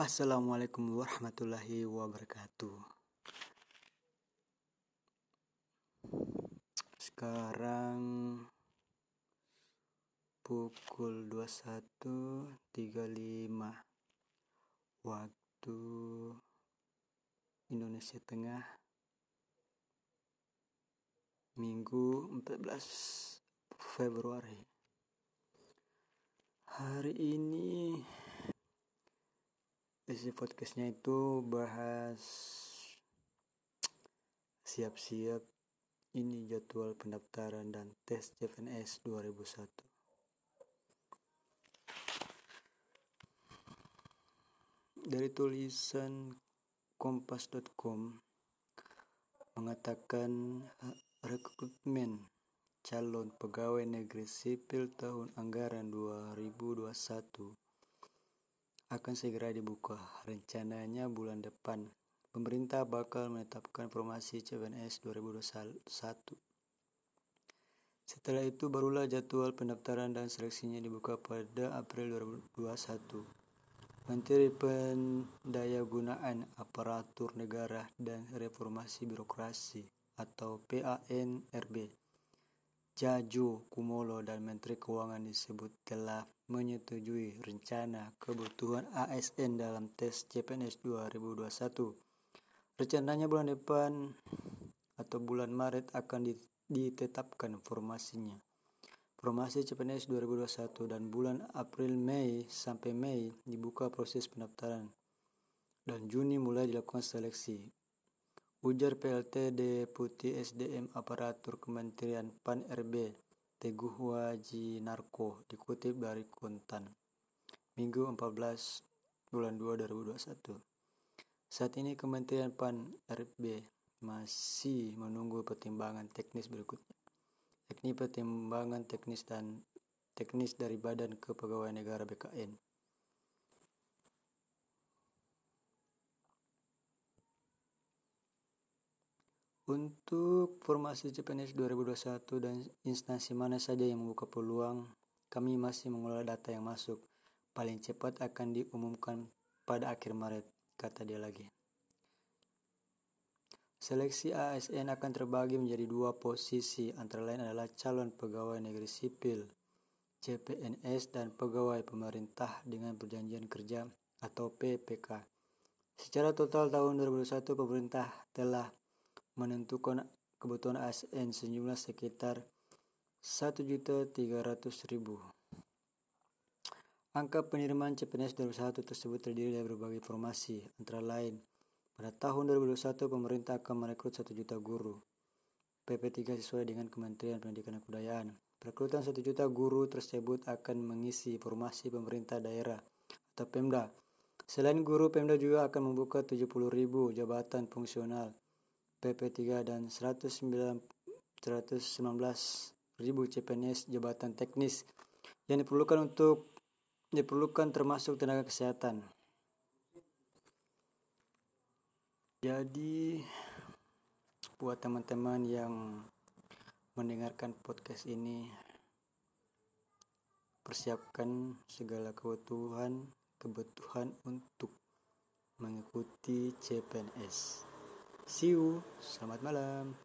Assalamualaikum warahmatullahi wabarakatuh. Sekarang pukul 21.35 waktu Indonesia Tengah Minggu 14 Februari. Hari ini isi podcastnya itu bahas siap-siap ini jadwal pendaftaran dan tes CPNS 2001 dari tulisan kompas.com mengatakan rekrutmen calon pegawai negeri sipil tahun anggaran 2021 akan segera dibuka. Rencananya bulan depan, pemerintah bakal menetapkan formasi CPNS 2021. Setelah itu barulah jadwal pendaftaran dan seleksinya dibuka pada April 2021. Menteri Pendayagunaan Aparatur Negara dan Reformasi Birokrasi atau PANRB Jajo Kumolo dan Menteri Keuangan disebut telah menyetujui rencana kebutuhan ASN dalam tes CPNS 2021. Rencananya bulan depan atau bulan Maret akan ditetapkan formasinya. Formasi CPNS 2021 dan bulan April Mei sampai Mei dibuka proses pendaftaran dan Juni mulai dilakukan seleksi. Ujar PLT Deputi SDM Aparatur Kementerian PAN RB Teguh Waji Narko dikutip dari Kuntan Minggu 14 bulan 2 2021. Saat ini Kementerian PAN RB masih menunggu pertimbangan teknis berikutnya, yakni pertimbangan teknis dan teknis dari Badan Kepegawaian Negara BKN. Untuk formasi CPNS 2021 dan instansi mana saja yang membuka peluang, kami masih mengelola data yang masuk. Paling cepat akan diumumkan pada akhir Maret, kata dia lagi. Seleksi ASN akan terbagi menjadi dua posisi, antara lain adalah calon pegawai negeri sipil, CPNS, dan pegawai pemerintah dengan perjanjian kerja atau PPK. Secara total tahun 2021 pemerintah telah menentukan kebutuhan ASN sejumlah sekitar 1.300.000. Angka penerimaan CPNS 2001 tersebut terdiri dari berbagai informasi, antara lain pada tahun 2021 pemerintah akan merekrut 1 juta guru PP3 sesuai dengan Kementerian Pendidikan dan Kebudayaan. Perekrutan 1 juta guru tersebut akan mengisi formasi pemerintah daerah atau Pemda. Selain guru, Pemda juga akan membuka 70.000 jabatan fungsional PP3 dan 119 ribu CPNS jabatan teknis yang diperlukan untuk diperlukan termasuk tenaga kesehatan. Jadi buat teman-teman yang mendengarkan podcast ini persiapkan segala kebutuhan kebutuhan untuk mengikuti CPNS. See you. Selamat malam.